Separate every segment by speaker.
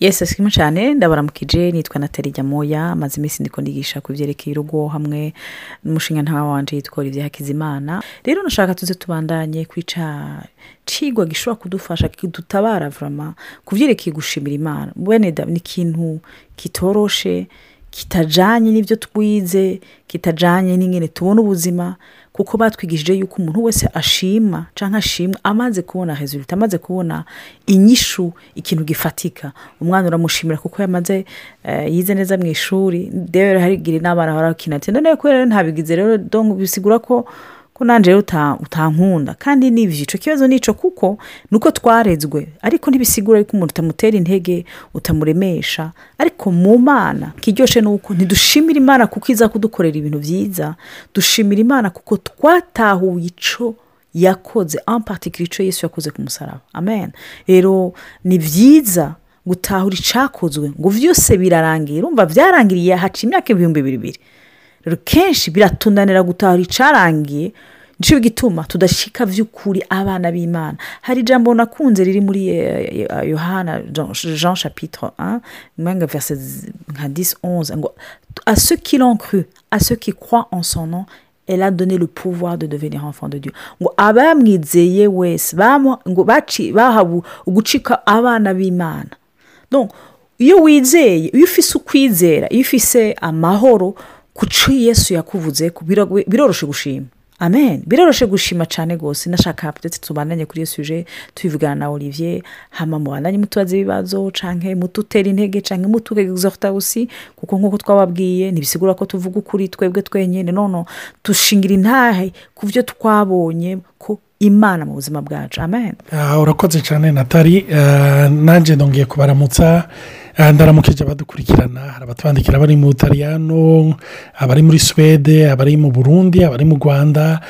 Speaker 1: yesi asigaye cyane. Ndabaramukije nitwa natali Moya maze iminsi ndiko ndigisha ku byerekeye urugo hamwe n'umushinga ntawe wanje yitwa Olivier Hakizimana. Rero nashaka tuze tubandanye kwica cigwa gishobora kudufasha kidutabara vrama ku byerekeye gushimira imana. Bene ni ikintu kitoroshe kitajanye n'ibyo twize kitajanye n'ingene tubona ubuzima kuko batwigishije yuko umuntu wese ashima cyangwa ashimwa amaze kubona resulta amaze kubona inyishu ikintu gifatika. Umwana uramushimira kuko yamaze eh, yize neza mu ishuri rero harigira n'abana barakina ati none kubera ntabigize rero bisigura ko ko nanjye utankunda. Kandi n'ibyo icyo kibazo ni icyo kuko ni uko twarezwe. Ariko ntibisigura yuko umuntu utamutera intege utamuremesha. Ariko mu mana kiryoshye ni uko ntidushimira imana kuko iza kudukorera ibintu byiza dushimira imana kuko twatahuye icyo yakoze particulier icyo yesu yakoze ku musaraba. Amen. Rero ni byiza gutahura icyakozwe ngo byose birarangiye urumva byarangiriye haca imyaka ibihumbi bibiri. Rero kenshi biratunanira gutahura icyarangiye ni cyo gituma tudashika by'ukuri abana b'imana. Hari ijambo nakunze riri muri eh, eh, yohana Jean- chapitre 1 mwenga verset nka 10 11 ngo à ceux qui l'ont cru à ceux qui croient en son nom elle a donné le pouvoir de devenir enfant de Dieu. Ngo abamwizeye wese bahawe ugucika abana b'imana. Iyo wizeye iyo ufise ukwizera iyo ufise amahoro ku cyo yesu yakuvuze biroroshe gushima. Amen. Biroroshe gushima cyane rwose. Nashaka ndetse tubandanye kuri iyo suje tubivugana na olivier hama mubandanye mutubaza ibibazo canke mututera intege canke mutugegiza usi kuko nk'uko twababwiye ntibisigura ko tuvuga ukuri twebwe twenyine nono dushingira intahe ku byo twabonye ko imana mu buzima bwacu. Amen.
Speaker 2: Ah, urakoze cyane natali Ah, nanjye ndongeye kubaramutsa. Ndaramukije abadukurikirana. Hari abatwandikira bari mu butaliyano abari muri suwede abari mu burundi abari mu rwanda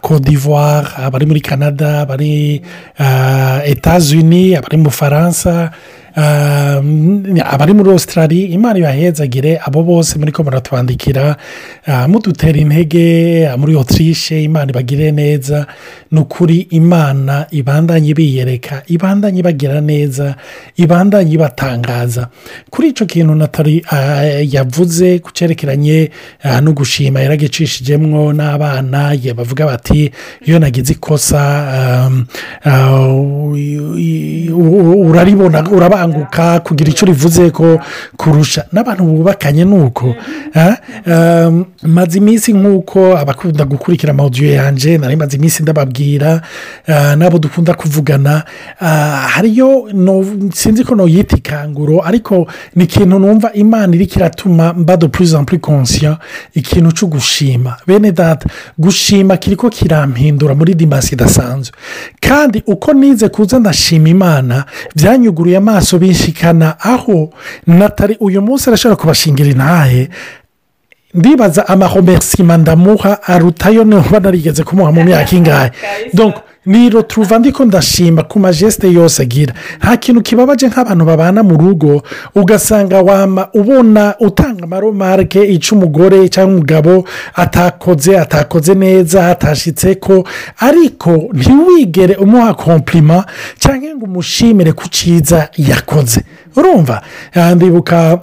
Speaker 2: cote d'ivoire abari muri canada abari ah, etats-unis abari mu bufaransa abari muri australia imana ibahezagire abo bose muri ko muratwandikira ah, mudutera intege ah, muri autriche imana ibagire neza. Ni ukuri imana ibandanye ibiyereka ibandanye ibagira neza ibandanye ibatangaza. Kuri icyo kintu natali ah, yavuze ku cyerekeranye no gushima yaragicishijemwo n'abana bavuga bati iyo nagize ikosa u- uraribona urabanguka kugira icyo rivuze ko kurusha. N'abantu bubakanye ni uko maze iminsi nk'uko abakunda gukurikira amawudiyo yanjye nari maze iminsi ndababwira ah, n'abo dukunda kuvugana ah, hariyo sinzi ko noyita ikanguro ariko ni ikintu numva imana iri kiratuma mba de plus en plus conscient ikintu cyo gushima. Bene data gushima kiriko kirampindura muri dimasi idasanzwe. Kandi uko nize kuza ndashima imana byanyuguruye amaso binshikana aho natali uyu munsi arashobora kubashingira intahe ndibaza amahomersima ndamuha arutayo niba narigeze kumuha mu myaka ingahe. Niro turuva ndiko ndashima ku majesite yose agira. Nta kintu kibabaje nk'abantu babana mu rugo ugasanga wama ubona utanga amaromarike icyo umugore cyangwa umugabo atakoze atakoze neza atashitse ko ariko ntiwigere umuha kompirima cyangwa ngo umushimire ku cyiza yakoze. Urumva? Ndibuka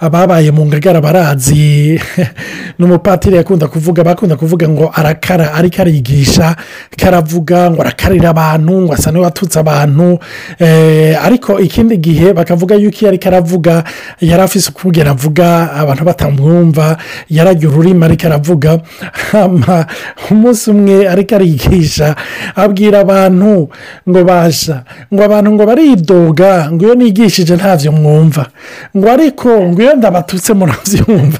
Speaker 2: ababaye mu ngagara barazi n'umupatiri yakunda kuvuga bakunda kuvuga ngo arakara ariko arigisha karavuga ngo arakarira abantu ngo asa n'uwatutse abantu. Eh, ariko ikindi gihe bakavuga yuko iyo ariko aravuga yari afise ukubwira avuga abantu batamwumva yarajya ururimi ariko aravuga. Umunsi umwe ariko arigisha abwira abantu ngo basha ngo abantu ngo baridoga ngo iyo nigishije ntabyo mwumva. Ngo ariko ngo iyo ndabatutse murabyumva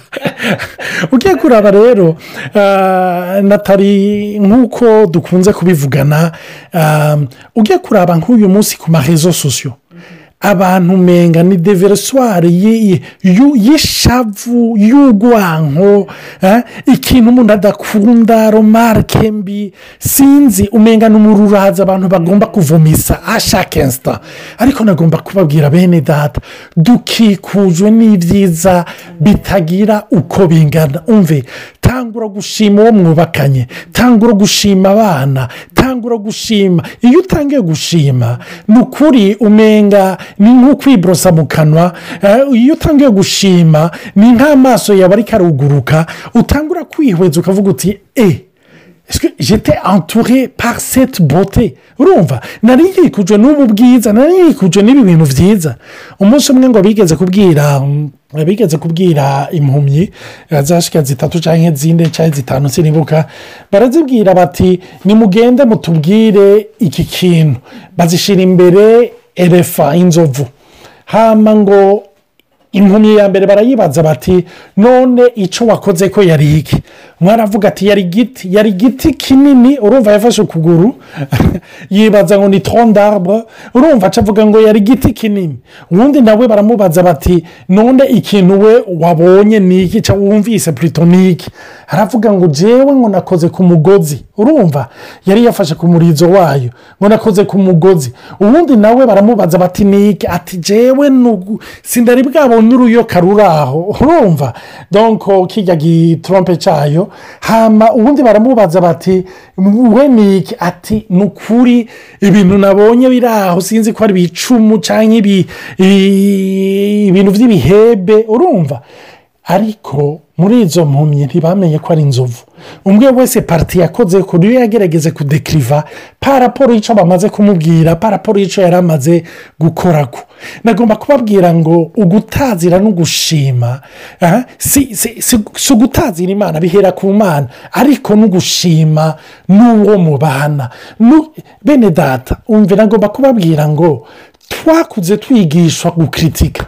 Speaker 2: ugiye kuraba rero ah, natali nk'uko dukunze kubivugana ah, ugiye kuraba nk'uyu munsi ku marezo sosiyo abantu umenga ni deveriswari y'ishavu y'urwanko eh, ikintu umuntu adakunda romarike mbi sinzi umenga ni umururaza abantu bagomba kuvumisa. Ashaka insita ariko nagomba kubabwira bene data dukikujwe n'ibyiza bitagira uko bingana. Umve tangura gushima uwo mwubakanye tangura gushima abana tangura gushima. Iyo utangiye gushima ni ukuri umenga ni nk'ukwiborosa mu kanwa. Eh, iyo utangiye gushima ni nk'amaso yawe ariko aruguruka utangura kwihweza ukavuga uti e jete entouré par cette beauté? Urumva nari yikujwe n'ubu bwiza nari yikujwe n'ibi bintu byiza. Umunsi umwe ngo bigeze kubwira bigeze kubwira impumyi zashika zitatu cyangwa zine cyangwa zitanu sinibuka barazibwira bati nimugende mutubwire iki kintu. Bazishyira imbere erefa inzovu. Hama ngo impumyi ya mbere barayibaza bati none icyo wakoze ko yari iki? Mwaravuga ati yari igiti yari igiti kinini urumva yafashe ukuguru yibaza ngo ni trondarbre urumva acavuga ngo yari igiti kinini. Ubundi nawe baramubaza bati none ikintu we wabonye ni iki cyangwa wumvise purito ni iki aravuga ngo jewe ngo nakoze ku mugozi. Urumva yari yafashe ku murizo wayo ngo nakoze ku mugozi. Ubundi nawe baramubaza bati ni iki? Ati jewe sindari bwabonye uruyoka ruri aho urumva donko kijya gitrompe cyayo hama ubundi baramubaza bati we ni iki ati ni ukuri ibintu nabonye biri aho sinzi ko ari ibicumu cyangwa ibintu by'ibihebe urumva. Ariko muri izo mpumyi ntibamenye ko ari inzovu. Umwe wese pariti yakoze ku niyo yagerageze kudekiriva paraporo y'icyo bamaze kumubwira paraporo y'icyo yari amaze gukora ko nagomba kubabwira ngo ugutazira no gushima si ugutazira imana bihera ku mana ariko no gushima n'uwo mubana bene data umve nagomba kubabwira ngo twakuze twigishwa gukiritika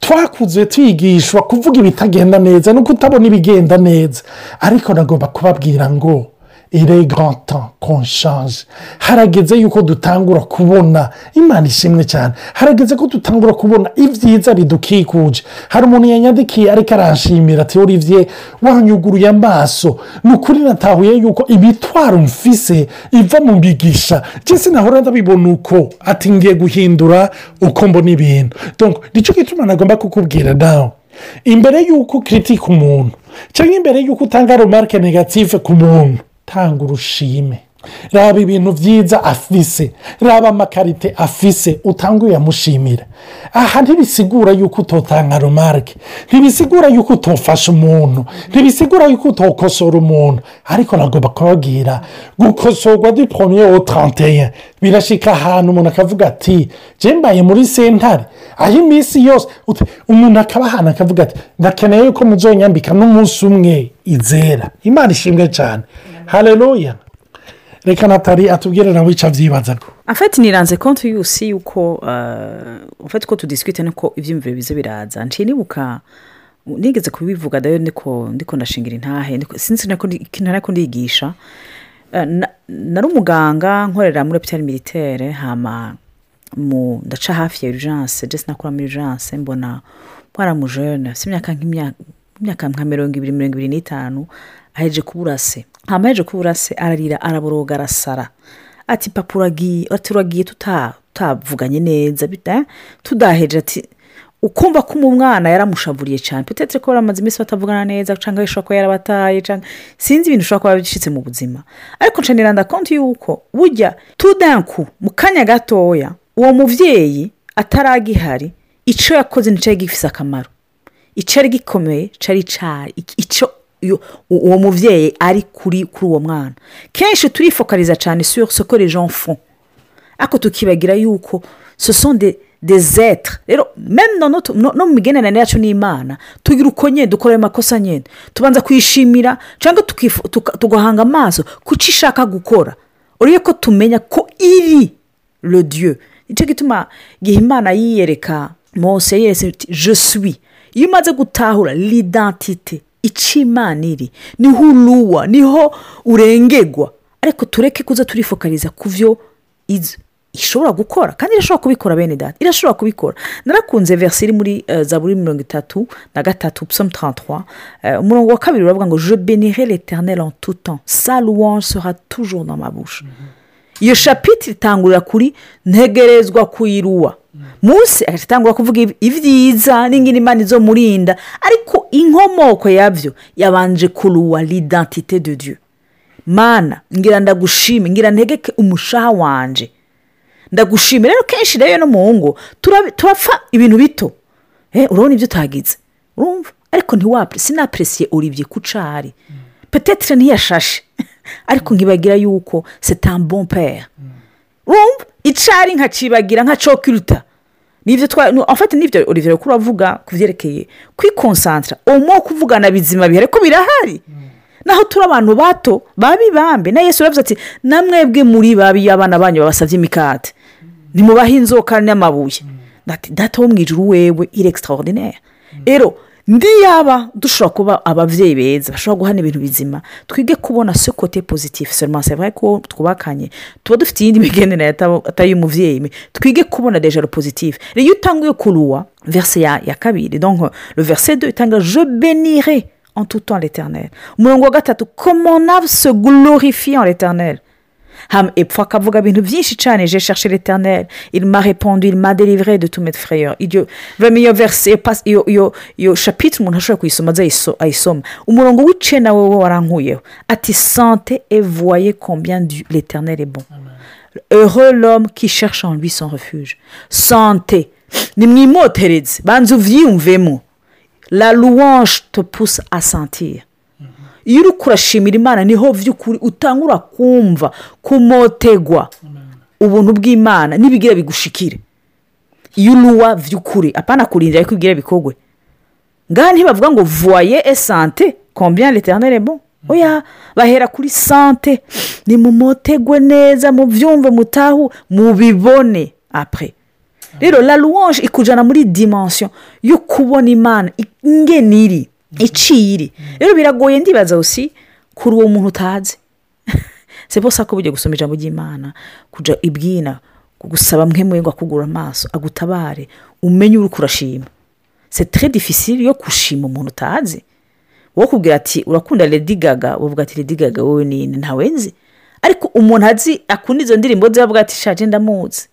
Speaker 2: twakuze twigishwa kuvuga ibitagenda neza no kutabona ibigenda neza. Ariko nagomba kubabwira ngo ire garanta konshanje harageze yuko dutangura kubona. Imana ishimwe cyane. Harageze ko dutangura kubona ibyiza bidukikuje. Hari umuntu yanyandikiye ariko aranshimira ati uribye wanyuguruye amaso. Ni ukuri natahuye yuko imitwaro mfise iva mu migisha ndetse nahora ndabibona uko. Ati ngiye guhindura uko mbona ibintu. Nicyo gituma nagomba kukubwira nawe imbere y'uko ukiritika umuntu cyangwa imbere y'uko utanga remarike negative ku muntu tanga urushime raba ibintu byiza afise. Raba amakarite afise utanga uyamushimira aha ntibisigura yuko utotanga remarike ntibisigura yuko utofasha umuntu. Ntibisigura yuko utokosora umuntu. Ariko nagomba kubabwira gukosorwa dupomye wo taranteye birashyika ahantu umuntu akavuga ati mbaye muri sentare aho iminsi yose umuntu akaba ahantu akavuga ati ndakeneye yuko muzonyambika n'umunsi umwe. Izera. Imana ishimwe cyane hareruya reka natali atubwire nawe icyo abyibazaga
Speaker 1: afite niranze konti yusi yuko ufite ko tudisikite nuko ibyiyumviro biza biraza. Nciye nibuka nigeze kubivuga dayo ndiko ndashingira intahe sinzi nako ndigisha. Nari umuganga nkorera muri opitari militaire hama ndaca hafi ya urujance ndetse nakora muri urujance mbona mwaramujene si imyaka nk'imyaka nka mirongo ibiri mirongo ibiri n'itanu aheje kubura se hama aheje kubura se ararira araboroga arasara. Ati papa uragiye uragiye tutavuganye neza tudaheje ati ukumva ko umwana yaramushavuriye cyane petete ko baramaze iminsi batavugana neza cyangwa bishobora kuba yarabataye sinzi ibintu bishobora kuba bishyitse mu buzima. Ariko nshyanira ndakonti yuko bujya tudanku mu kanya gatoya uwo mubyeyi ataragihari icyo yakoze nticyari gifite akamaro. Icyari gikomeye cyari cyari icyo uwo mubyeyi ari kuri kuri uwo mwana. Kenshi turifokariza cyane si soko rejo fo ariko tukibagira yuko sosonde dezetre rero no mu migenderanire yacu n'imana tugira uko nyine dukora ayo makosa nyine tubanza kuyishimira cyangwa tugahanga amaso ku cyo ishaka gukora. Urebe ko tumenya ko iri rodiyo ni cyo gituma igihe imana yiyereka mose yiyeretse jesuwi iyo umaze gutahura lidantite icyo imana iri. Niho uruwa ni ho urengegwa. Ariko tureke kuza turifokariza ku byo ishobora gukora kandi irashobora kubikora bene data. Irashobora kubikora. Narakunze verisi iri muri za buri mirongo itatu na gatatu pusomu tarantuwa umurongo wa kabiri uravuga ngo je benire l'eternel en tout temps. Sa louange sera toujours dans ma bouche. Iyo shapitire itangurira kuri ntegerezwa kuyiruwa. Munsi agatangura kuvuga ibyiza n'ingini imana izo murinda ariko inkomoko yabyo yabanje kuruwa l'identite de dieu. Mana ngira ndagushime ngira ntegeke umushaha wanje. Ndagushime rero kenshi rero no mu ngo turapfa ibintu bito. Urabona ibyo utagize urumva? Ariko ntiwapure sinapresiye uribye ku cari petetire ntiyashashe. Ariko nkibagira yuko bon pere urumva? Icari nkacibagira nka cokiruta. Nibyo twafata n'ibyo urugero ko uravuga ku byerekeye kwikonsantara uwo kuvugana bizima bihari ko birahari. Naho turi abantu bato babibambe na yesu uravuze ati namwebwe muri babi abana banyu babasabye imikate. Ntimubahe inzoka n'amabuye. Data wo mu ijuru wewe iri extraordinaire. Rero ndiyaba dushobora kuba ababyeyi beza bashobora guhana ibintu bizima. Twige kubona sokote pozitifu serivisi ko twubakanye tuba dufite iyindi migenderanire atari iy'umubyeyi twige kubona dejaro pozitifu iyo utanguye kuruwa verse ya kabiri donko verse do itanga je benire en tout temps l'éternel. Umurongo wa gatatu komonave se glorifie en l'éternel? Epfo akavuga ibintu byinshi cyane je cherche l'éternel. Il m'a répondu il m'a délivré de tous mes frayeurs. Iyo iyo verse iyo iyo iyo shapitire umuntu ashobora kuyisoma ayisoma umurongo w'icena wowe warankuyeho ati sante et voyez combien l'éternel est bon. Heureux l'homme qui cherche en lui son refuge. Sante ni mwimotereze banza uvyiyumvemo la louange te pousse à sentir. Iyo uri kurashimira imana ni ho by'ukuri utangura kumva kumotegwa ubuntu bw'imana n'ibigira bigushikire. Iyo uruwa by'ukuri apana kurindira ariko ibigira bikogwe. Ngaha ntibavuga ngo voye esante combien l'éternel bon? Oya bahera kuri sante ni mu motegwe neza mu byumve mutahu mubibone apure rero la louange ikujyana muri dimansiyo yo kubona imana ingeni iri iciye rero biragoye ndibaza usi kuri uwo muntu utazi. Se ko bujya gusoma ijambo ry'imana kujya ibwina gusaba mwe ngo akugura amaso agutabare umenye uri kurashima. Se tere difficile yo gushima umuntu utazi. Wowe kubwira ati urakunda ledi gaga? Uvuga ati ledi gaga wowe ni ntawe nzi. Ariko umuntu azi akunda izo ndirimbo ze bavuga ati shaje ndamuzi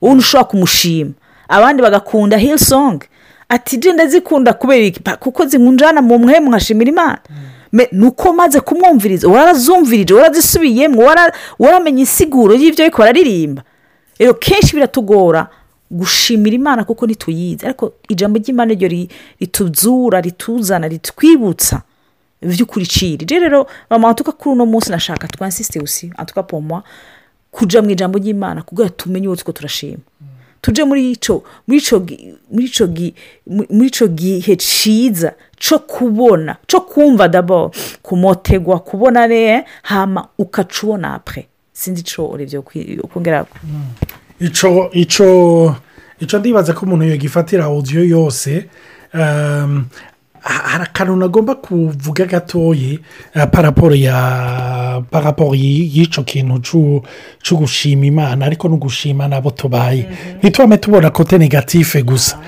Speaker 1: wowe ushobora kumushima. Abandi bagakunda hilisongi ati genda zikunda kubera kuko zimunjana mu mwe mwashimira imana. Ni uko maze kumwumviriza warazumvirije warazisubiyemo waramenye isiguro y'ibyo ariko bararirimba rero kenshi biratugora gushimira imana kuko ntituyizi. Ariko ijambo ry'imana ryo rituzura rituzana ritwibutsa by'ukuri iciri rero bamatuka kuri uno munsi nashaka twansisite usi atuka pomwa kujya mu ijambo ry'imana kugira tumenye uwo turashima. Tujye muri icyo muri icyo gihe cyiza cyo kubona cyo kumva dabo kumotegwa kubona ne hama ukaca ubona apure sinzi icyo urebye ukongera
Speaker 2: icyo icyo ndibaza ko umuntu yagifatira audio yose hari akantu nagomba kuvuga gatoya paraporo ya paraporo y'icyo kintu cyo gushima imana ariko no gushima n'abo tubaye. Ntitubame tubona kote negatife gusa.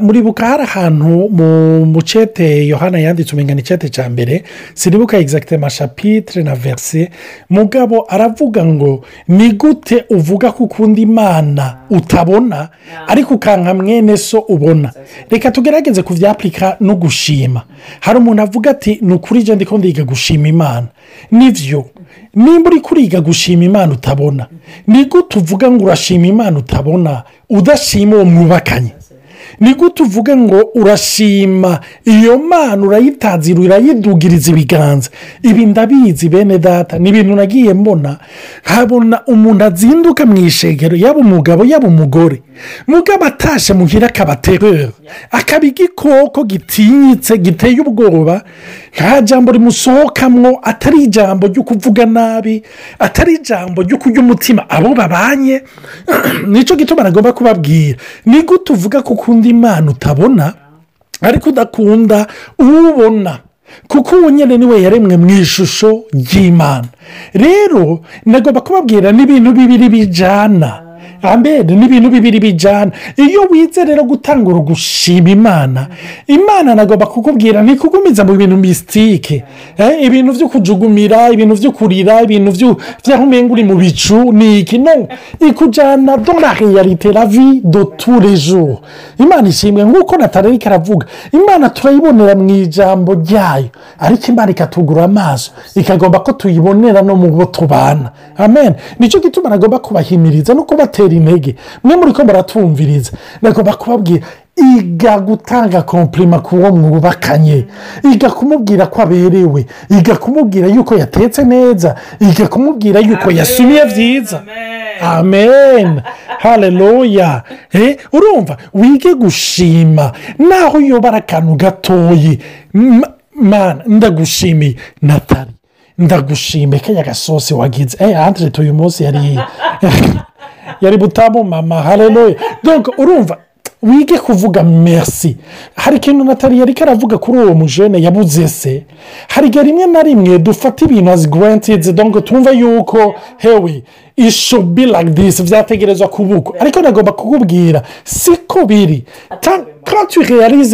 Speaker 2: Muri buka hari ahantu mu mucete yohana yanditse umenya icyete cya mbere sinibuka egizagite mashapitire na verise mugabo aravuga ngo ni gute uvuga ko ukunda imana utabona ariko ukanka mwene so ubona? Reka tugerageze kubyapurika no gushima. Hari umuntu avuga ati ni ukuri igenda ndiga gushima imana. Nibyo nimba uri kuriga gushima imana utabona. Ni gute uvuga ngo urashima imana utabona? Udashima uwo mwubakanye. Ni gute uvuga ngo urashima. Iyo mana urayitazira urayidugiriza ibiganza. Ibi ndabizi bene data ni ibintu nagiye mbona. Nkabona umuntu azinduka mu ishegero yaba umugabo yaba umugore. Mugabo atashe muhira akaba terera akaba igikoko gitinyitse giteye ubwoba. Nta jambo rimusohokamwo atari ijambo ryo kuvuga nabi atari ijambo ryo kurya umutima abo babanye. Nicyo gituma nagomba kubabwira. Ni gute uvuga ko ukunda imana utabona ariko udakunda uwubona. Kuko uwo nyine ni we yaremwe mu ishusho ry'imana. Rero nagomba kubabwira n'ibintu bibiri bijyana ambere ni ibintu bibiri bijyana iyo wize rero gutangura gushima imana imana nagomba kukubwira ntikugumiza mu bintu misitike ibintu byo kujugumira ibintu byo kurira ibintu by'aho umenga uri mu bicu ni iki? No. Ikujyana dora reyalite la vi do turejo imana ishimwe nk'uko natararika aravuga imana turayibonera mu ijambo ryayo ariko imana ikatugura amaso ikagomba ko tuyibonera no mu bo tubana. Amen. Nicyo gituma nagomba kubahimiriza no kubatera intege mwe muri ko muratumviriza? Nagomba kubabwira iga gutanga kompirima ku wo mwubakanye. Iga kumubwira ko aberewe. Iga kumubwira yuko yatetse neza. Iga kumubwira yuko yasumiye byiza amen. Hareruya urumva wige gushima. Naho uyobora akantu gatoyi. Mana ndagushimiye natali ndagushimiye kariya gasosi wagize. Eee antirete uyu munsi yari yari butamu mama hareruya urumva wige kuvuga merisi hari ikintu natali yari karavuga kuri uwo mujene yabuze se. Hari rimwe na rimwe dufata ibintu azi guwentidi dongo twumva yuko hewe like this byategerezwa kubuko ariko nagomba kukubwira siko biri.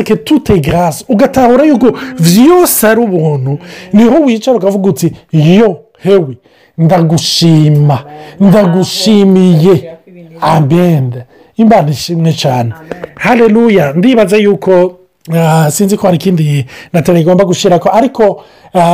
Speaker 2: Ke tute garasi ugatahura yuko byose ari ubuntu ni ho wicara ukavuga uti yo hewe. Ndagushima ndagushimiye. Abende imana ishimwe cyane. Hareruya ndibaza yuko sinzi ko hari ikindi natali igomba gushyira ko ariko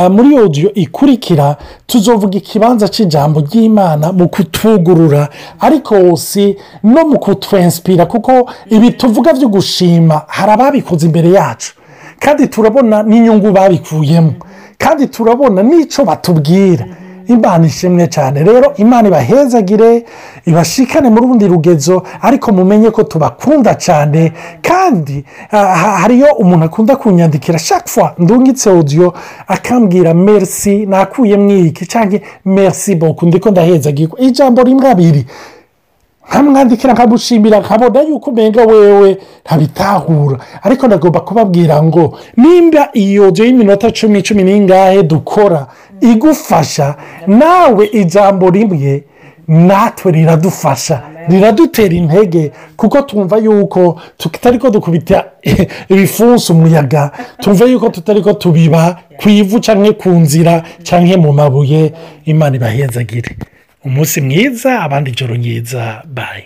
Speaker 2: muri odiyo ikurikira tuzovuga ikibanza cy'ijambo ry'imana mu kutwugurura. Ariko si no mu kutwensipira kuko ibi tuvuga byo gushima hari ababikoze imbere yacu. Kandi turabona n'inyungu babikuyemo. Kandi turabona n'icyo batubwira. Imana ishimwe cyane. Rero imana ibahezagire ibashikane mu rundi rugezo ariko mumenye ko tubakunda cyane kandi hariyo umuntu akunda kunyandikira. Shakfa ndungitse odiyo akambwira merisi nakuyemo iki cyangwa merisi boku ndiko ndahezagirwa. Ijambo rimwe abiri. Nkamwandikira nkamushimira nkabona yuko umenga wewe ntabitahura. Ariko ndagomba kubabwira ngo nimba iyo odiyo y'iminota cumi cumi n'ingahe dukora igufasha nawe ijambo rimwe natwe riradufasha. Riradutera intege kuko twumva yuko tutari ko dukubita ibifunsi umuyaga twumva yuko tutari ko tubiba ku ivu cyangwa ku nzira cyangwa mu mabuye. Imana ibahezagire umunsi mwiza abandi ijoro ryiza bayi